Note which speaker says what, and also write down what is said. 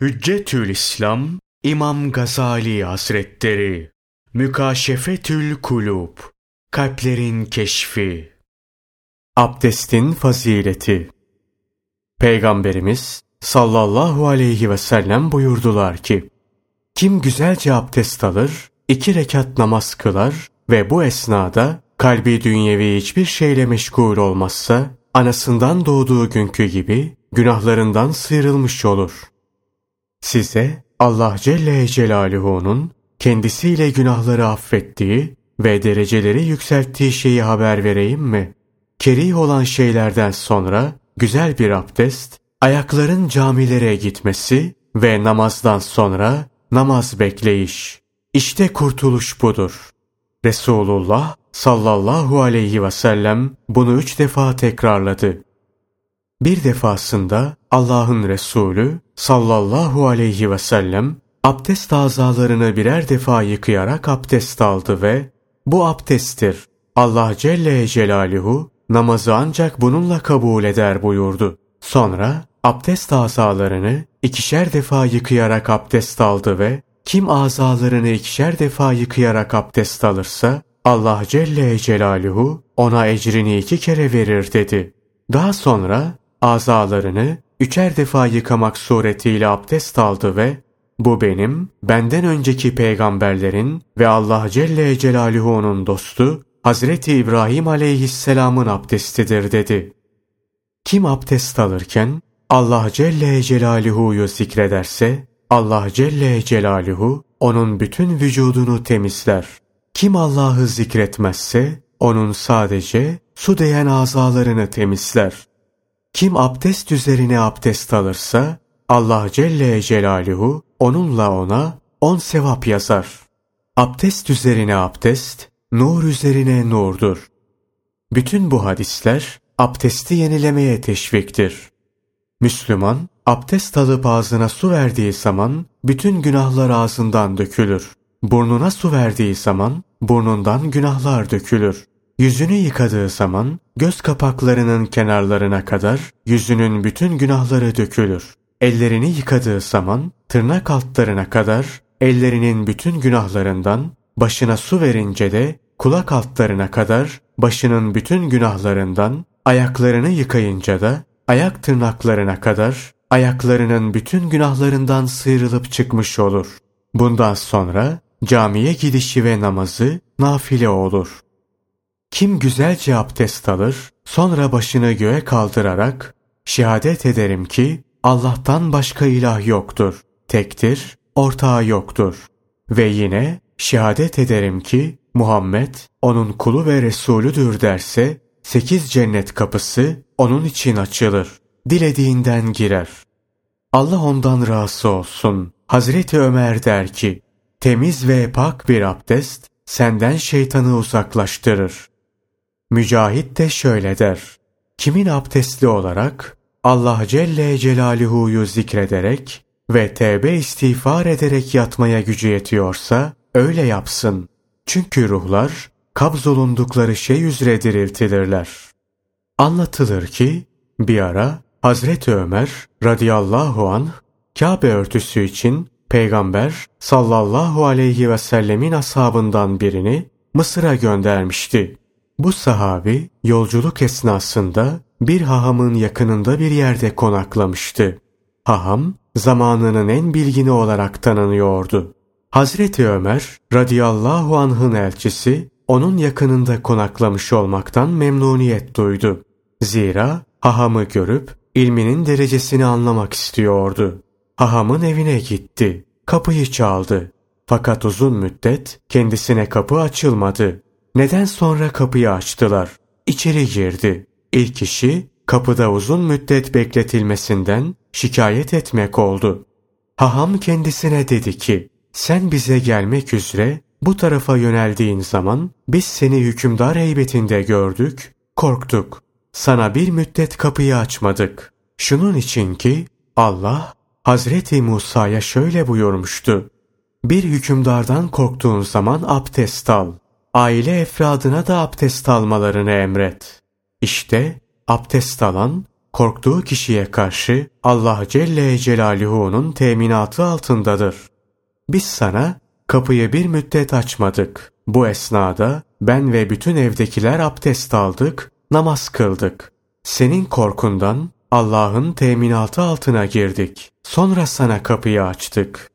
Speaker 1: Hüccetül İslam İmam Gazali Hazretleri. Mükaşefetül Kulub Kalplerin Keşfi. Abdestin Fazileti. Peygamberimiz sallallahu aleyhi ve sellem buyurdular ki Kim güzelce abdest alır, iki rekat namaz kılar ve bu esnada kalbi dünyevi hiçbir şeyle meşgul olmazsa anasından doğduğu günkü gibi günahlarından sıyrılmış olur.'' Size Allah Celle Celaluhu'nun kendisiyle günahları affettiği ve dereceleri yükselttiği şeyi haber vereyim mi? Kerih olan şeylerden sonra güzel bir abdest, ayakların camilere gitmesi ve namazdan sonra namaz bekleyiş. İşte kurtuluş budur. Resulullah sallallahu aleyhi ve sellem bunu üç defa tekrarladı. Bir defasında Allah'ın Resulü sallallahu aleyhi ve sellem abdest azalarını birer defa yıkayarak abdest aldı ve bu abdesttir. Allah Celle Celaluhu namazı ancak bununla kabul eder buyurdu. Sonra abdest azalarını ikişer defa yıkayarak abdest aldı ve kim azalarını ikişer defa yıkayarak abdest alırsa Allah Celle Celaluhu ona ecrini iki kere verir dedi. Daha sonra azalarını üçer defa yıkamak suretiyle abdest aldı ve bu benim, benden önceki peygamberlerin ve Allah Celle Celaluhu'nun dostu Hazreti İbrahim aleyhisselamın abdestidir dedi. Kim abdest alırken Allah Celle Celaluhu'yu zikrederse Allah Celle Celaluhu onun bütün vücudunu temizler. Kim Allah'ı zikretmezse onun sadece su değen azalarını temizler. Kim abdest üzerine abdest alırsa Allah Celle Celaluhu onunla ona on sevap yazar. Abdest üzerine abdest, nur üzerine nurdur. Bütün bu hadisler abdesti yenilemeye teşviktir. Müslüman abdest alıp ağzına su verdiği zaman bütün günahlar ağzından dökülür. Burnuna su verdiği zaman burnundan günahlar dökülür. Yüzünü yıkadığı zaman göz kapaklarının kenarlarına kadar yüzünün bütün günahları dökülür. Ellerini yıkadığı zaman tırnak altlarına kadar ellerinin bütün günahlarından, başına su verince de kulak altlarına kadar başının bütün günahlarından, ayaklarını yıkayınca da ayak tırnaklarına kadar ayaklarının bütün günahlarından sıyrılıp çıkmış olur. Bundan sonra camiye gidişi ve namazı nafile olur. Kim güzelce abdest alır, sonra başını göğe kaldırarak, şehadet ederim ki Allah'tan başka ilah yoktur, tektir, ortağı yoktur. Ve yine şehadet ederim ki Muhammed onun kulu ve Resulüdür derse, sekiz cennet kapısı onun için açılır. Dilediğinden girer. Allah ondan razı olsun. Hazreti Ömer der ki, temiz ve pak bir abdest senden şeytanı uzaklaştırır. Mücahit de şöyle der. Kimin abdestli olarak Allah Celle Celaluhu'yu zikrederek ve tevbe istiğfar ederek yatmaya gücü yetiyorsa öyle yapsın. Çünkü ruhlar kabzolundukları şey üzere diriltilirler. Anlatılır ki bir ara Hazreti Ömer radıyallahu an Kabe örtüsü için Peygamber sallallahu aleyhi ve sellemin ashabından birini Mısır'a göndermişti. Bu sahabi yolculuk esnasında bir hahamın yakınında bir yerde konaklamıştı. Haham zamanının en bilgini olarak tanınıyordu. Hazreti Ömer radıyallahu anh'ın elçisi onun yakınında konaklamış olmaktan memnuniyet duydu. Zira hahamı görüp ilminin derecesini anlamak istiyordu. Hahamın evine gitti. Kapıyı çaldı. Fakat uzun müddet kendisine kapı açılmadı. Neden sonra kapıyı açtılar? İçeri girdi. İlk işi kapıda uzun müddet bekletilmesinden şikayet etmek oldu. Haham kendisine dedi ki, sen bize gelmek üzere bu tarafa yöneldiğin zaman biz seni hükümdar heybetinde gördük, korktuk. Sana bir müddet kapıyı açmadık. Şunun için ki Allah Hazreti Musa'ya şöyle buyurmuştu. Bir hükümdardan korktuğun zaman abdest al aile efradına da abdest almalarını emret. İşte abdest alan korktuğu kişiye karşı Allah Celle Celaluhu'nun teminatı altındadır. Biz sana kapıyı bir müddet açmadık. Bu esnada ben ve bütün evdekiler abdest aldık, namaz kıldık. Senin korkundan Allah'ın teminatı altına girdik. Sonra sana kapıyı açtık.